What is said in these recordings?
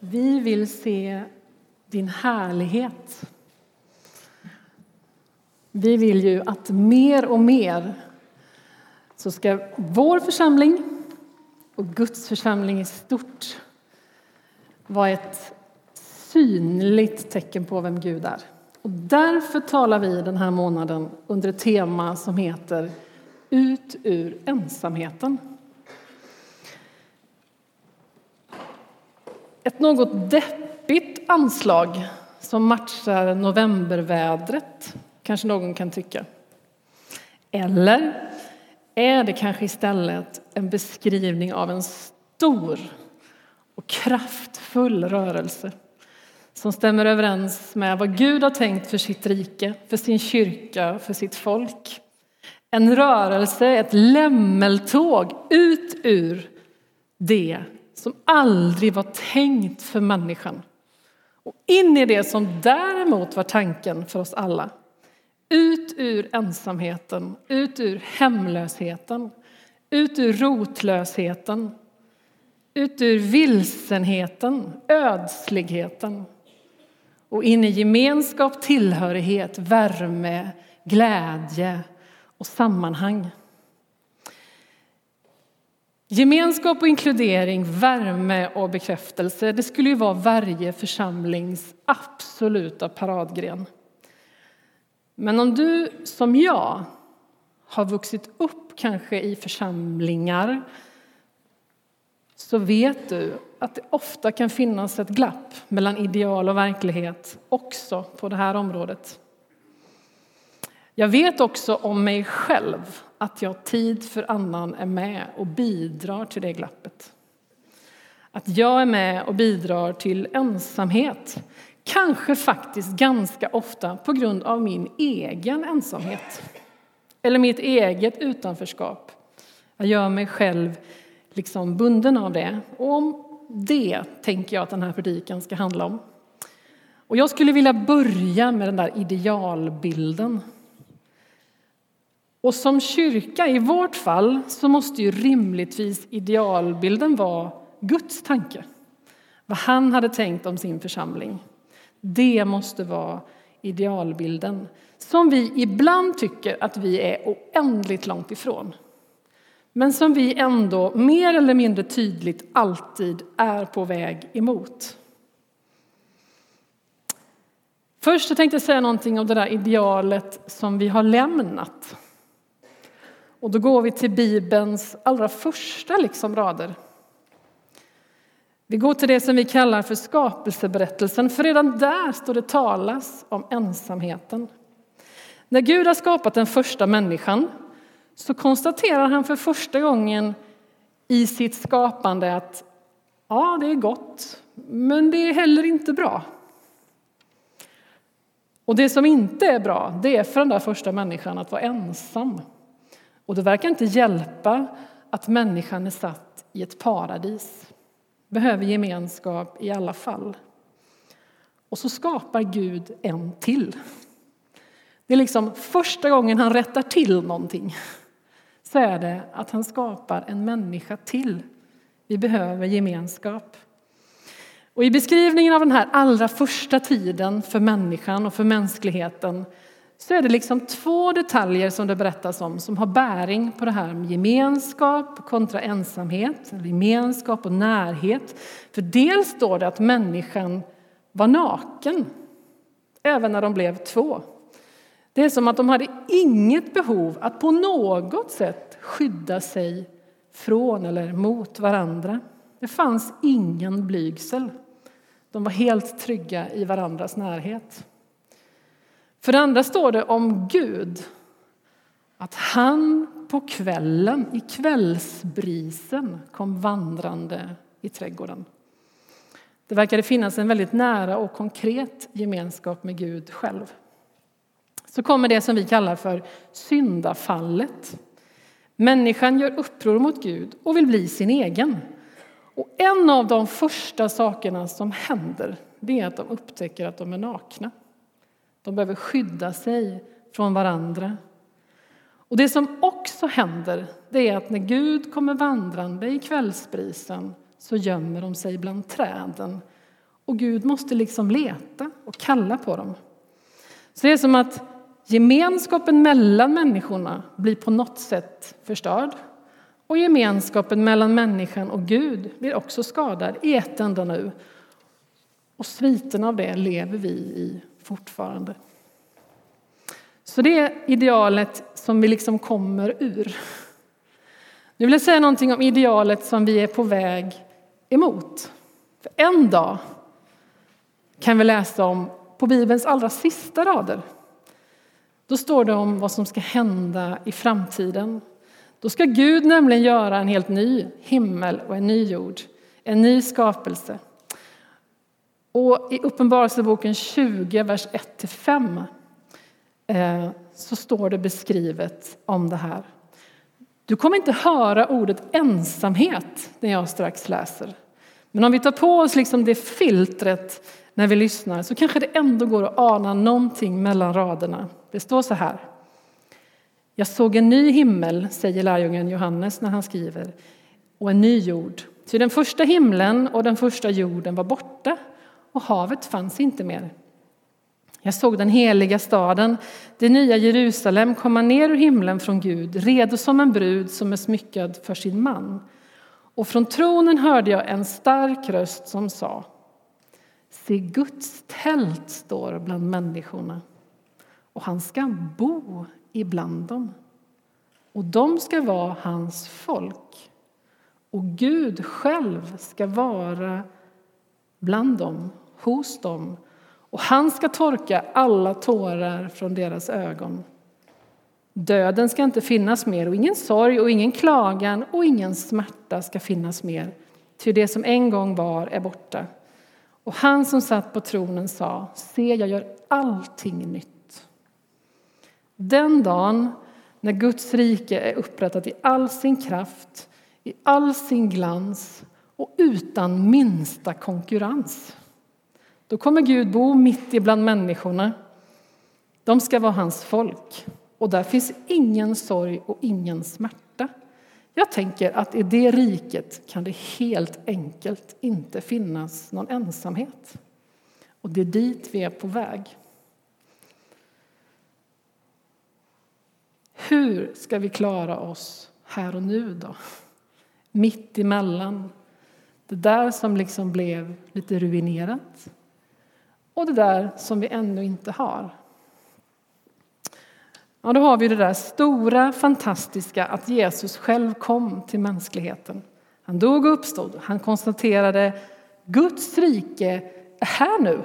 Vi vill se din härlighet. Vi vill ju att mer och mer så ska vår församling och Guds församling i stort vara ett synligt tecken på vem Gud är. Och därför talar vi den här månaden under ett tema som heter Ut ur ensamheten. Ett något deppigt anslag som matchar novembervädret, kanske någon kan tycka. Eller är det kanske istället en beskrivning av en stor och kraftfull rörelse som stämmer överens med vad Gud har tänkt för sitt rike, för sin kyrka, för sitt folk. En rörelse, ett lämmeltåg ut ur det som aldrig var tänkt för människan och in i det som däremot var tanken för oss alla. Ut ur ensamheten, ut ur hemlösheten, ut ur rotlösheten, ut ur vilsenheten, ödsligheten och in i gemenskap, tillhörighet, värme, glädje och sammanhang. Gemenskap och inkludering, värme och bekräftelse det skulle ju vara varje församlings absoluta paradgren. Men om du som jag har vuxit upp kanske i församlingar så vet du att det ofta kan finnas ett glapp mellan ideal och verklighet också på det här området. Jag vet också om mig själv att jag tid för annan är med och bidrar till det glappet. Att jag är med och bidrar till ensamhet. Kanske faktiskt ganska ofta på grund av min egen ensamhet. Eller mitt eget utanförskap. Jag gör mig själv liksom bunden av det. Och om det tänker jag att den här predikan ska handla om. Och jag skulle vilja börja med den där idealbilden. Och som kyrka, i vårt fall, så måste ju rimligtvis idealbilden vara Guds tanke. Vad han hade tänkt om sin församling. Det måste vara idealbilden som vi ibland tycker att vi är oändligt långt ifrån men som vi ändå mer eller mindre tydligt alltid är på väg emot. Först tänkte jag säga någonting om det där idealet som vi har lämnat. Och då går vi till Bibelns allra första liksom rader. Vi går till det som vi kallar för skapelseberättelsen, för redan där står det talas om ensamheten. När Gud har skapat den första människan så konstaterar han för första gången i sitt skapande att ja, det är gott, men det är heller inte bra. Och det som inte är bra, det är för den där första människan att vara ensam. Och det verkar inte hjälpa att människan är satt i ett paradis. Behöver gemenskap i alla fall. Och så skapar Gud en till. Det är liksom första gången han rättar till någonting så är det att han skapar en människa till. Vi behöver gemenskap. Och I beskrivningen av den här allra första tiden för människan och för mänskligheten så är det liksom två detaljer som det berättas om som har bäring på det här med gemenskap kontra ensamhet, gemenskap och närhet. För dels står det att människan var naken även när de blev två. Det är som att de hade inget behov att på något sätt skydda sig från eller mot varandra. Det fanns ingen blygsel. De var helt trygga i varandras närhet. För det andra står det om Gud att han på kvällen, i kvällsbrisen, kom vandrande i trädgården. Det verkade finnas en väldigt nära och konkret gemenskap med Gud själv så kommer det som vi kallar för syndafallet. Människan gör uppror mot Gud och vill bli sin egen. Och en av de första sakerna som händer det är att de upptäcker att de är nakna. De behöver skydda sig från varandra. Och Det som också händer det är att när Gud kommer vandrande i kvällsbrisen så gömmer de sig bland träden och Gud måste liksom leta och kalla på dem. Så det är som att gemenskapen mellan människorna blir på något sätt förstörd. Och gemenskapen mellan människan och Gud blir också skadad i ett enda nu. Och sviten av det lever vi i fortfarande. Så det är idealet som vi liksom kommer ur. Nu vill jag säga någonting om idealet som vi är på väg emot. För en dag kan vi läsa om på Bibelns allra sista rader. Då står det om vad som ska hända i framtiden. Då ska Gud nämligen göra en helt ny himmel och en ny jord, en ny skapelse. Och I Uppenbarelseboken 20, vers 1-5 eh, så står det beskrivet om det här. Du kommer inte höra ordet ensamhet när jag strax läser. Men om vi tar på oss liksom det filtret när vi lyssnar så kanske det ändå går att ana någonting mellan raderna. Det står så här. Jag såg en ny himmel, säger lärjungen Johannes när han skriver, och en ny jord. Ty den första himlen och den första jorden var borta och havet fanns inte mer. Jag såg den heliga staden, det nya Jerusalem, komma ner ur himlen från Gud, redo som en brud som är smyckad för sin man. Och från tronen hörde jag en stark röst som sa Se, Guds tält står bland människorna och han ska bo ibland dem. Och de ska vara hans folk. Och Gud själv ska vara bland dem, hos dem och han ska torka alla tårar från deras ögon. Döden ska inte finnas mer och ingen sorg och ingen klagan och ingen smärta ska finnas mer. Ty det som en gång var är borta. Och han som satt på tronen sa, se jag gör allting nytt. Den dagen när Guds rike är upprättat i all sin kraft, i all sin glans och utan minsta konkurrens. Då kommer Gud bo mitt ibland människorna. De ska vara hans folk. Och där finns ingen sorg och ingen smärta. Jag tänker att i det riket kan det helt enkelt inte finnas någon ensamhet. Och det är dit vi är på väg. Hur ska vi klara oss här och nu då? Mitt emellan det där som liksom blev lite ruinerat och det där som vi ännu inte har. Ja, då har vi det där stora, fantastiska att Jesus själv kom till mänskligheten. Han dog och uppstod. Han konstaterade Guds rike är här nu.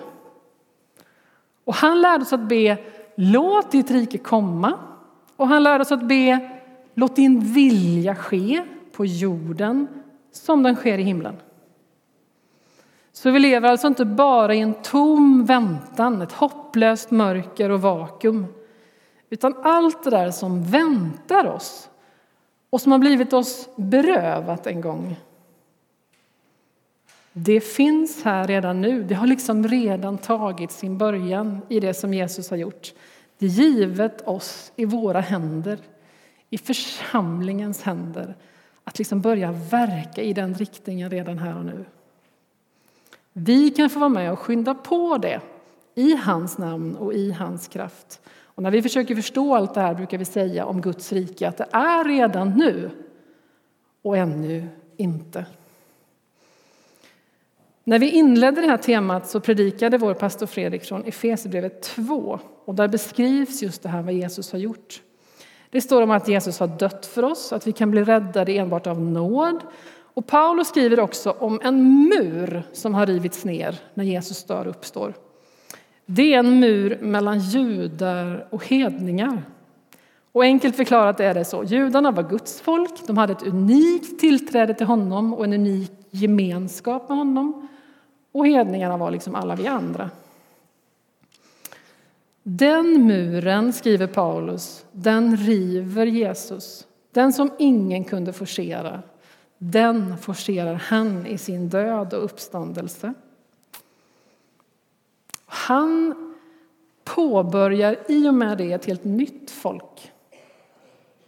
Och han lärde oss att be låt ditt rike komma. Och han lärde oss att be låt din vilja ske på jorden som den sker i himlen. Så vi lever alltså inte bara i en tom väntan, ett hopplöst mörker och vakuum. Utan allt det där som väntar oss och som har blivit oss berövat en gång. Det finns här redan nu. Det har liksom redan tagit sin början i det som Jesus har gjort. Det är givet oss i våra händer, i församlingens händer att liksom börja verka i den riktningen redan här och nu. Vi kan få vara med och skynda på det i hans namn och i hans kraft. Och när vi försöker förstå allt det här brukar vi säga om Guds rike att det är redan nu och ännu inte. När vi inledde det här temat så predikade vår pastor Fredrik från Efesierbrevet 2 och där beskrivs just det här vad Jesus har gjort. Det står om att Jesus har dött för oss, att vi kan bli räddade enbart av nåd och Paulus skriver också om en mur som har rivits ner när Jesus dör och uppstår. Det är en mur mellan judar och hedningar. Och enkelt förklarat är det så. Judarna var Guds folk, de hade ett unikt tillträde till honom och en unik gemenskap med honom. Och hedningarna var liksom alla vi andra. Den muren, skriver Paulus, den river Jesus. Den som ingen kunde forcera, den forcerar han i sin död och uppståndelse. Han påbörjar i och med det ett helt nytt folk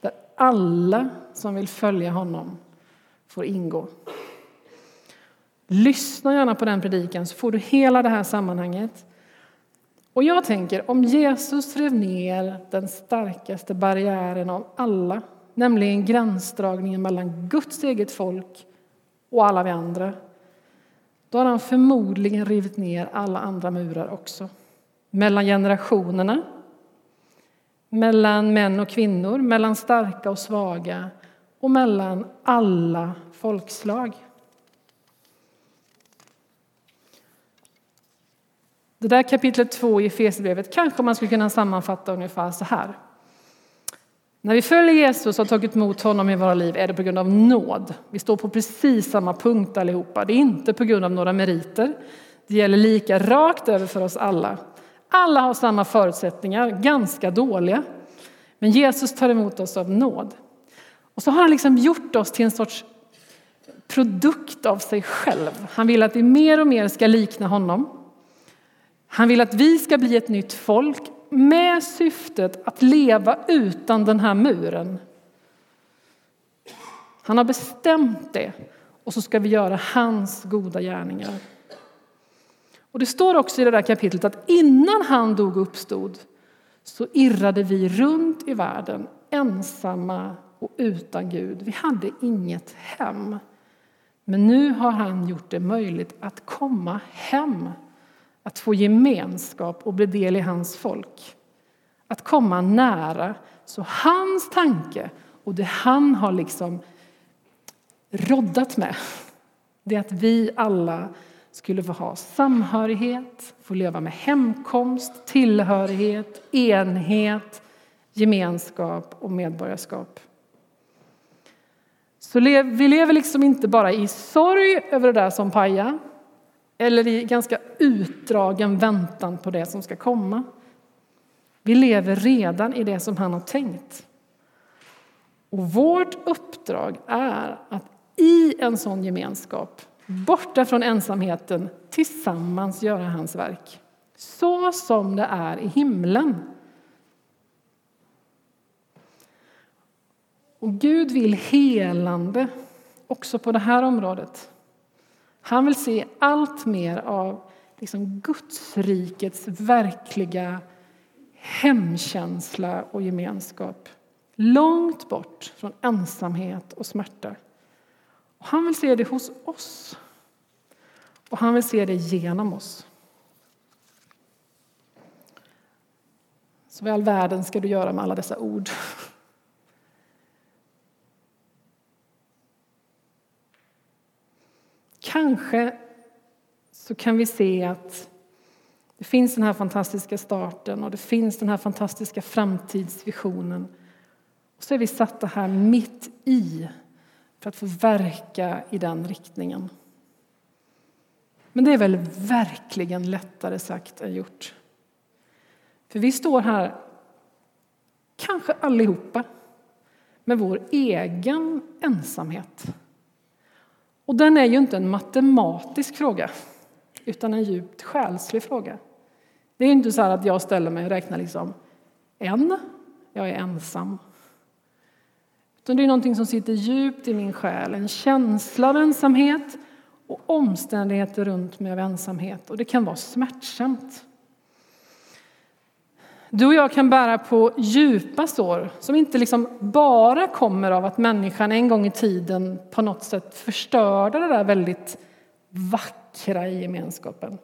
där alla som vill följa honom får ingå. Lyssna gärna på den predikan så får du hela det här sammanhanget. Och jag tänker, om Jesus rev ner den starkaste barriären av alla, nämligen gränsdragningen mellan Guds eget folk och alla vi andra, då har han förmodligen rivit ner alla andra murar också. Mellan generationerna, mellan män och kvinnor, mellan starka och svaga och mellan alla folkslag. Det där kapitlet 2 i Efesierbrevet kanske man skulle kunna sammanfatta ungefär så här. När vi följer Jesus och har tagit emot honom i våra liv är det på grund av nåd. Vi står på precis samma punkt allihopa. Det är inte på grund av några meriter. Det gäller lika rakt över för oss alla. Alla har samma förutsättningar, ganska dåliga. Men Jesus tar emot oss av nåd. Och så har han liksom gjort oss till en sorts produkt av sig själv. Han vill att vi mer och mer ska likna honom. Han vill att vi ska bli ett nytt folk med syftet att leva utan den här muren. Han har bestämt det och så ska vi göra hans goda gärningar. Och Det står också i det där kapitlet att innan han dog och uppstod så irrade vi runt i världen ensamma och utan Gud. Vi hade inget hem. Men nu har han gjort det möjligt att komma hem att få gemenskap och bli del i hans folk. Att komma nära. Så hans tanke och det han har liksom roddat med det är att vi alla skulle få ha samhörighet, få leva med hemkomst, tillhörighet, enhet, gemenskap och medborgarskap. Så vi lever liksom inte bara i sorg över det där som pajar eller i ganska utdragen väntan på det som ska komma. Vi lever redan i det som han har tänkt. Och vårt uppdrag är att i en sån gemenskap, borta från ensamheten, tillsammans göra hans verk. Så som det är i himlen. Och Gud vill helande också på det här området. Han vill se allt mer av liksom Gudsrikets verkliga hemkänsla och gemenskap. Långt bort från ensamhet och smärta. Och han vill se det hos oss. Och han vill se det genom oss. Så vad i all världen ska du göra med alla dessa ord? Kanske så kan vi se att det finns den här fantastiska starten och det finns den här fantastiska framtidsvisionen. Och så är vi satta här mitt i för att få verka i den riktningen. Men det är väl verkligen lättare sagt än gjort. För vi står här, kanske allihopa, med vår egen ensamhet. Och den är ju inte en matematisk fråga, utan en djupt själslig fråga. Det är inte så att jag ställer mig och räknar liksom en, jag är ensam. Utan det är någonting som sitter djupt i min själ, en känsla av ensamhet och omständigheter runt mig av ensamhet. Och det kan vara smärtsamt. Du och jag kan bära på djupa sår som inte liksom bara kommer av att människan en gång i tiden på något sätt förstörde det där väldigt vackra vackra i gemenskapen.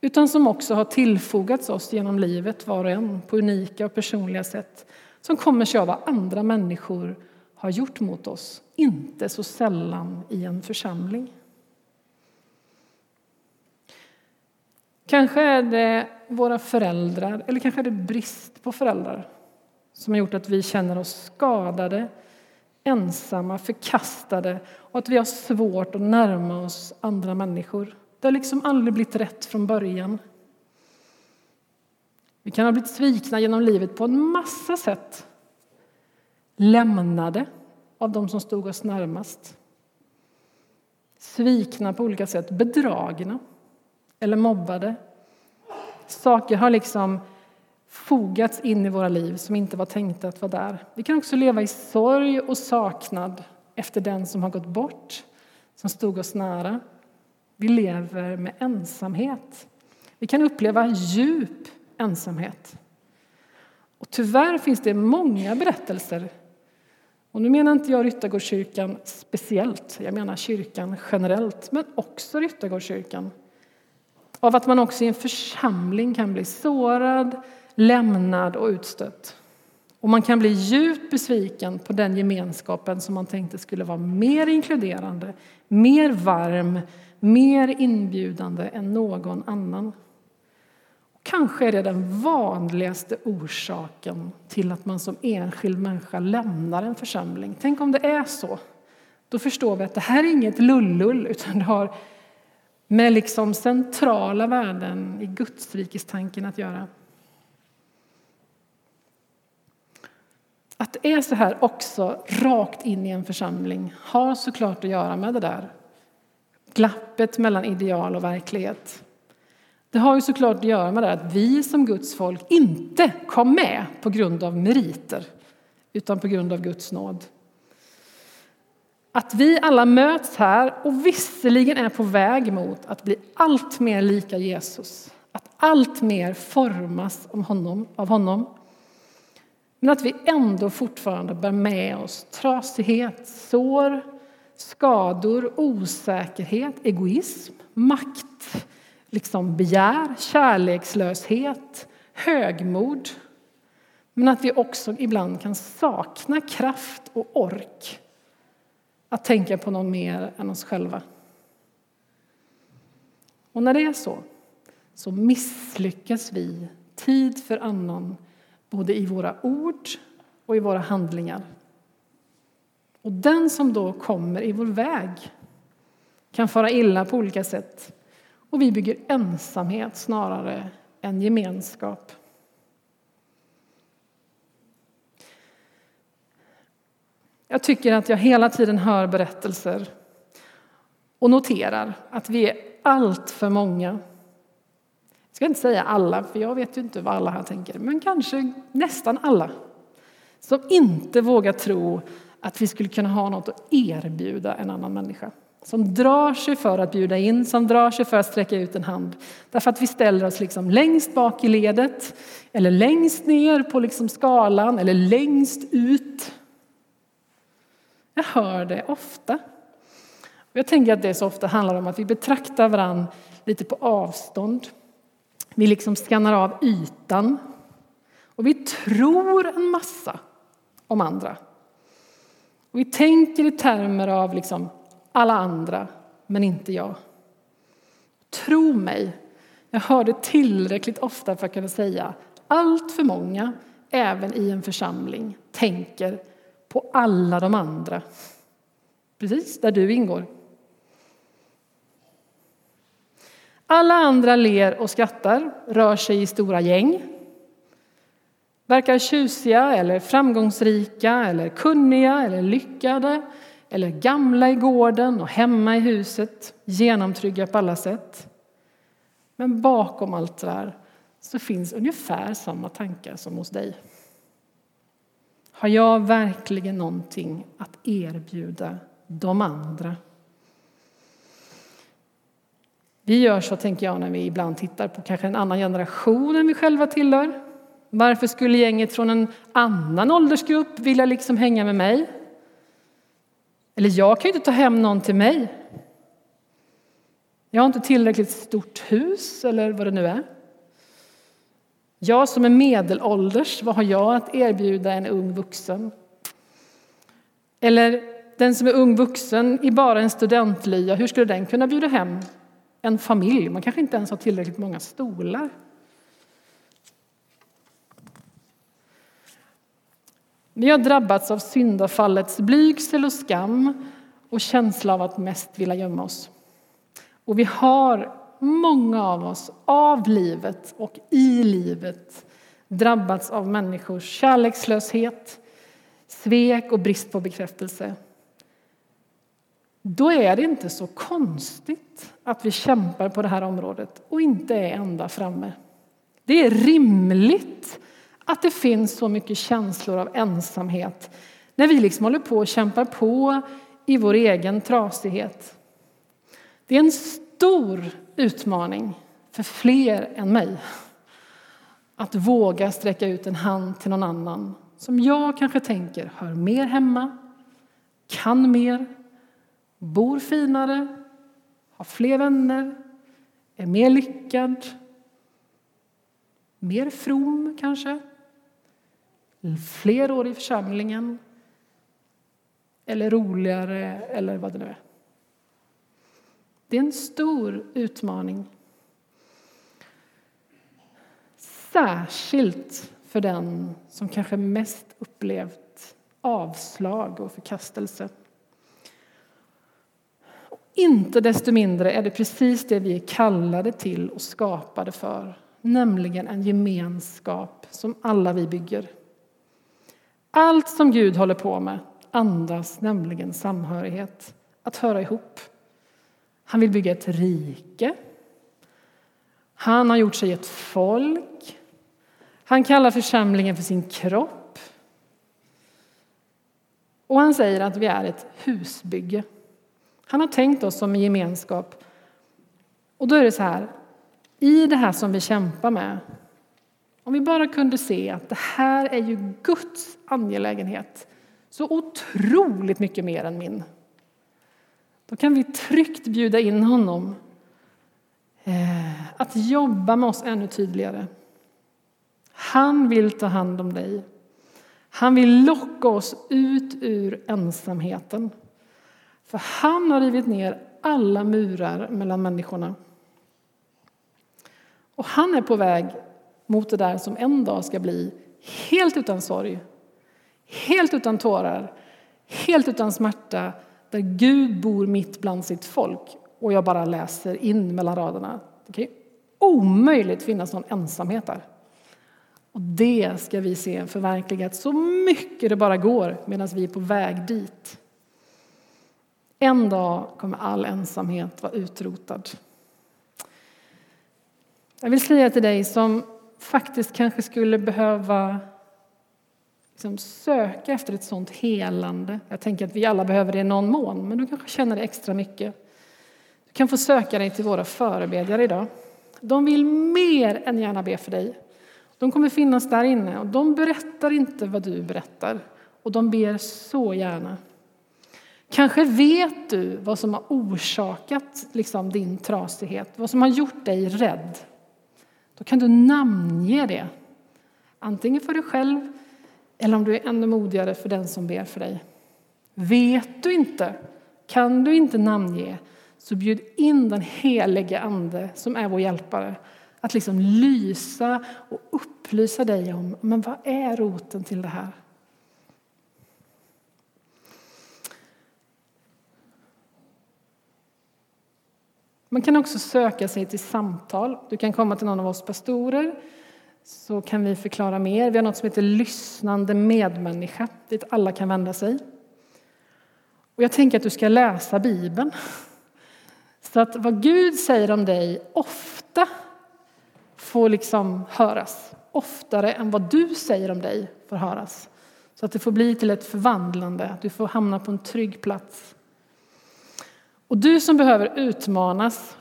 Utan som också har tillfogats oss genom livet var och en på unika och personliga sätt som kommer sig av vad andra människor har gjort mot oss, inte så sällan i en församling. Kanske är det våra föräldrar, eller kanske är det brist på föräldrar som har gjort att vi känner oss skadade, ensamma, förkastade och att vi har svårt att närma oss andra människor. Det har liksom aldrig blivit rätt från början. Vi kan ha blivit svikna genom livet på en massa sätt. Lämnade av de som stod oss närmast. Svikna på olika sätt, bedragna eller mobbade. Saker har liksom fogats in i våra liv som inte var tänkta att vara där. Vi kan också leva i sorg och saknad efter den som har gått bort, som stod oss nära. Vi lever med ensamhet. Vi kan uppleva djup ensamhet. Och tyvärr finns det många berättelser och nu menar inte jag Ryttargårdskyrkan speciellt, jag menar kyrkan generellt, men också Ryttargårdskyrkan. Av att man också i en församling kan bli sårad, lämnad och utstött. Och man kan bli djupt besviken på den gemenskapen som man tänkte skulle vara mer inkluderande, mer varm, mer inbjudande än någon annan. Kanske är det den vanligaste orsaken till att man som enskild människa lämnar en församling. Tänk om det är så. Då förstår vi att det här är inget lullull, utan det har med liksom centrala värden i Gudsrikestanken att göra. Att det är så här också rakt in i en församling har såklart att göra med det där glappet mellan ideal och verklighet. Det har ju såklart att göra med det att vi som Guds folk inte kom med på grund av meriter, utan på grund av Guds nåd. Att vi alla möts här och visserligen är på väg mot att bli allt mer lika Jesus, att allt mer formas av honom, av honom. Men att vi ändå fortfarande bär med oss trasighet, sår, skador, osäkerhet, egoism, makt, liksom begär, kärlekslöshet, högmod. Men att vi också ibland kan sakna kraft och ork att tänka på någon mer än oss själva. Och när det är så, så misslyckas vi tid för annan både i våra ord och i våra handlingar. Och den som då kommer i vår väg kan fara illa på olika sätt och vi bygger ensamhet snarare än gemenskap. Jag tycker att jag hela tiden hör berättelser och noterar att vi är allt för många. Jag ska inte säga alla, för jag vet ju inte vad alla här tänker, men kanske nästan alla som inte vågar tro att vi skulle kunna ha något att erbjuda en annan människa som drar sig för att bjuda in, som drar sig för att sträcka ut en hand. Därför att vi ställer oss liksom längst bak i ledet, eller längst ner på liksom skalan, eller längst ut. Jag hör det ofta. Jag tänker att det så ofta handlar om att vi betraktar varandra lite på avstånd. Vi liksom skannar av ytan. Och vi tror en massa om andra. Vi tänker i termer av liksom alla andra, men inte jag. Tro mig, jag hör det tillräckligt ofta för att kunna säga allt för många, även i en församling, tänker på alla de andra. Precis där du ingår. Alla andra ler och skrattar, rör sig i stora gäng verkar tjusiga eller framgångsrika eller kunniga eller lyckade eller gamla i gården och hemma i huset, genomtrygga på alla sätt. Men bakom allt det där så finns ungefär samma tankar som hos dig. Har jag verkligen någonting att erbjuda de andra? Vi gör så, tänker jag, när vi ibland tittar på kanske en annan generation än vi själva tillhör. Varför skulle gänget från en annan åldersgrupp vilja liksom hänga med mig? Eller jag kan ju inte ta hem någon till mig. Jag har inte tillräckligt stort hus, eller vad det nu är. Jag som är medelålders, vad har jag att erbjuda en ung vuxen? Eller den som är ung vuxen i bara en studentlya, hur skulle den kunna bjuda hem en familj? Man kanske inte ens har tillräckligt många stolar. Vi har drabbats av syndafallets blygsel och skam och känsla av att mest vilja gömma oss. Och vi har, många av oss, av livet och i livet drabbats av människors kärlekslöshet, svek och brist på bekräftelse. Då är det inte så konstigt att vi kämpar på det här området och inte är ända framme. Det är rimligt att det finns så mycket känslor av ensamhet när vi liksom håller på och kämpar på i vår egen trasighet. Det är en stor utmaning för fler än mig att våga sträcka ut en hand till någon annan som jag kanske tänker hör mer hemma, kan mer, bor finare, har fler vänner, är mer lyckad, mer from kanske, fler år i församlingen eller roligare eller vad det nu är. Det är en stor utmaning. Särskilt för den som kanske mest upplevt avslag och förkastelse. Inte desto mindre är det precis det vi är kallade till och skapade för, nämligen en gemenskap som alla vi bygger. Allt som Gud håller på med andas nämligen samhörighet, att höra ihop. Han vill bygga ett rike. Han har gjort sig ett folk. Han kallar församlingen för sin kropp. Och han säger att vi är ett husbygge. Han har tänkt oss som en gemenskap. Och då är det så här, i det här som vi kämpar med, om vi bara kunde se att det här är ju Guds angelägenhet, så otroligt mycket mer än min. Då kan vi tryggt bjuda in honom eh, att jobba med oss ännu tydligare. Han vill ta hand om dig. Han vill locka oss ut ur ensamheten. För han har rivit ner alla murar mellan människorna. Och han är på väg mot det där som en dag ska bli helt utan sorg, helt utan tårar, helt utan smärta, där Gud bor mitt bland sitt folk. Och jag bara läser in mellan raderna. Det kan ju omöjligt finnas någon ensamhet där. Och det ska vi se förverkligat så mycket det bara går medan vi är på väg dit. En dag kommer all ensamhet vara utrotad. Jag vill säga till dig som faktiskt kanske skulle behöva liksom söka efter ett sånt helande. Jag tänker att vi alla behöver det i någon mån, men du kanske känner det extra mycket. Du kan få söka dig till våra förebedjare idag. De vill mer än gärna be för dig. De kommer finnas där inne och de berättar inte vad du berättar och de ber så gärna. Kanske vet du vad som har orsakat liksom, din trasighet, vad som har gjort dig rädd. Då kan du namnge det, antingen för dig själv eller om du är ännu modigare för den som ber för dig. Vet du inte, kan du inte namnge, så bjud in den helige Ande som är vår hjälpare att liksom lysa och upplysa dig om men vad är roten till det här. Man kan också söka sig till samtal. Du kan komma till någon av oss pastorer så kan vi förklara mer. Vi har något som heter lyssnande medmänniska dit alla kan vända sig. Och jag tänker att du ska läsa Bibeln. Så att vad Gud säger om dig ofta får liksom höras. Oftare än vad du säger om dig får höras. Så att det får bli till ett förvandlande, att du får hamna på en trygg plats. Och du som behöver utmanas,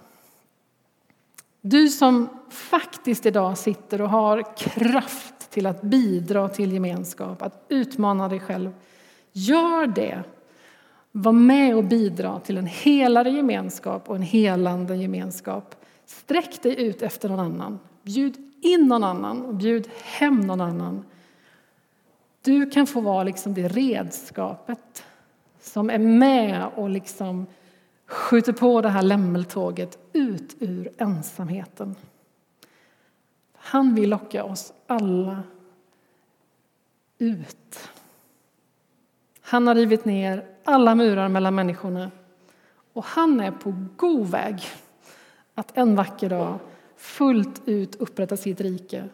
du som faktiskt idag sitter och har kraft till att bidra till gemenskap, att utmana dig själv. Gör det. Var med och bidra till en helare gemenskap och en helande gemenskap. Sträck dig ut efter någon annan. Bjud in någon annan och bjud hem någon annan. Du kan få vara liksom det redskapet som är med och liksom skjuter på det här lämmeltåget ut ur ensamheten. Han vill locka oss alla ut. Han har rivit ner alla murar mellan människorna och han är på god väg att en vacker dag fullt ut upprätta sitt rike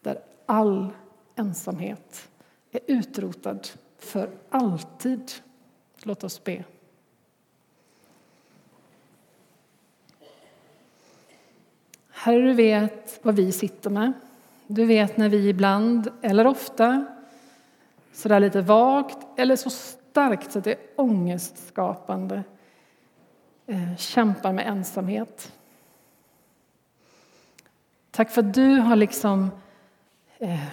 där all ensamhet är utrotad för alltid. Låt oss be. Herre, du vet vad vi sitter med. Du vet när vi ibland, eller ofta, så där lite vagt eller så starkt så att det är ångestskapande, eh, kämpar med ensamhet. Tack för att du har liksom eh,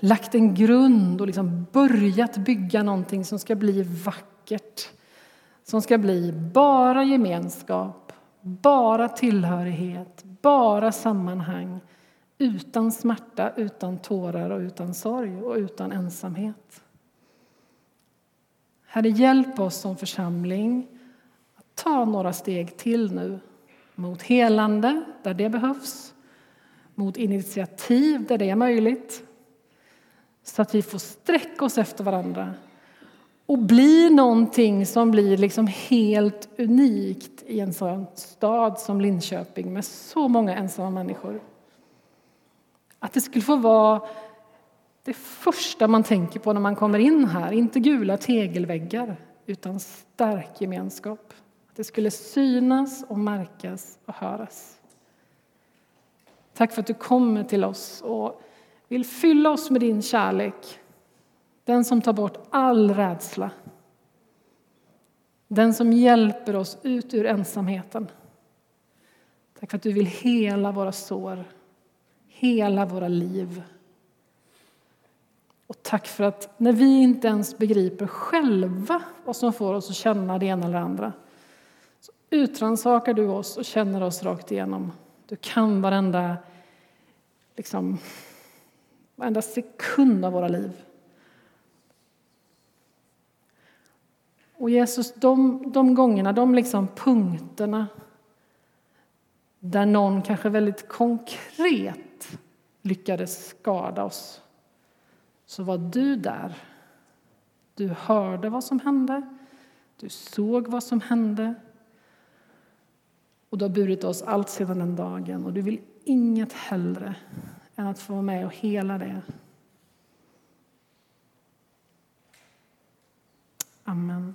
lagt en grund och liksom börjat bygga någonting som ska bli vackert. Som ska bli bara gemenskap, bara tillhörighet, bara sammanhang. Utan smärta, utan tårar och utan sorg och utan ensamhet. Herre, hjälp oss som församling att ta några steg till nu. Mot helande där det behövs, mot initiativ där det är möjligt. Så att vi får sträcka oss efter varandra och bli någonting som blir liksom helt unikt i en sån stad som Linköping med så många ensamma människor. Att det skulle få vara det första man tänker på när man kommer in här, inte gula tegelväggar utan stark gemenskap. Att det skulle synas och märkas och höras. Tack för att du kommer till oss och vill fylla oss med din kärlek. Den som tar bort all rädsla. Den som hjälper oss ut ur ensamheten. Tack för att du vill hela våra sår, hela våra liv. Och tack för att när vi inte ens begriper själva vad som får oss att känna det ena eller det andra så utransakar du oss och känner oss rakt igenom. Du kan varenda liksom, varenda sekund av våra liv. Och Jesus, de, de gångerna, de liksom punkterna där någon kanske väldigt konkret lyckades skada oss, så var du där. Du hörde vad som hände, du såg vad som hände och du har burit oss allt sedan den dagen och du vill inget hellre än att få vara med och hela det. Amen.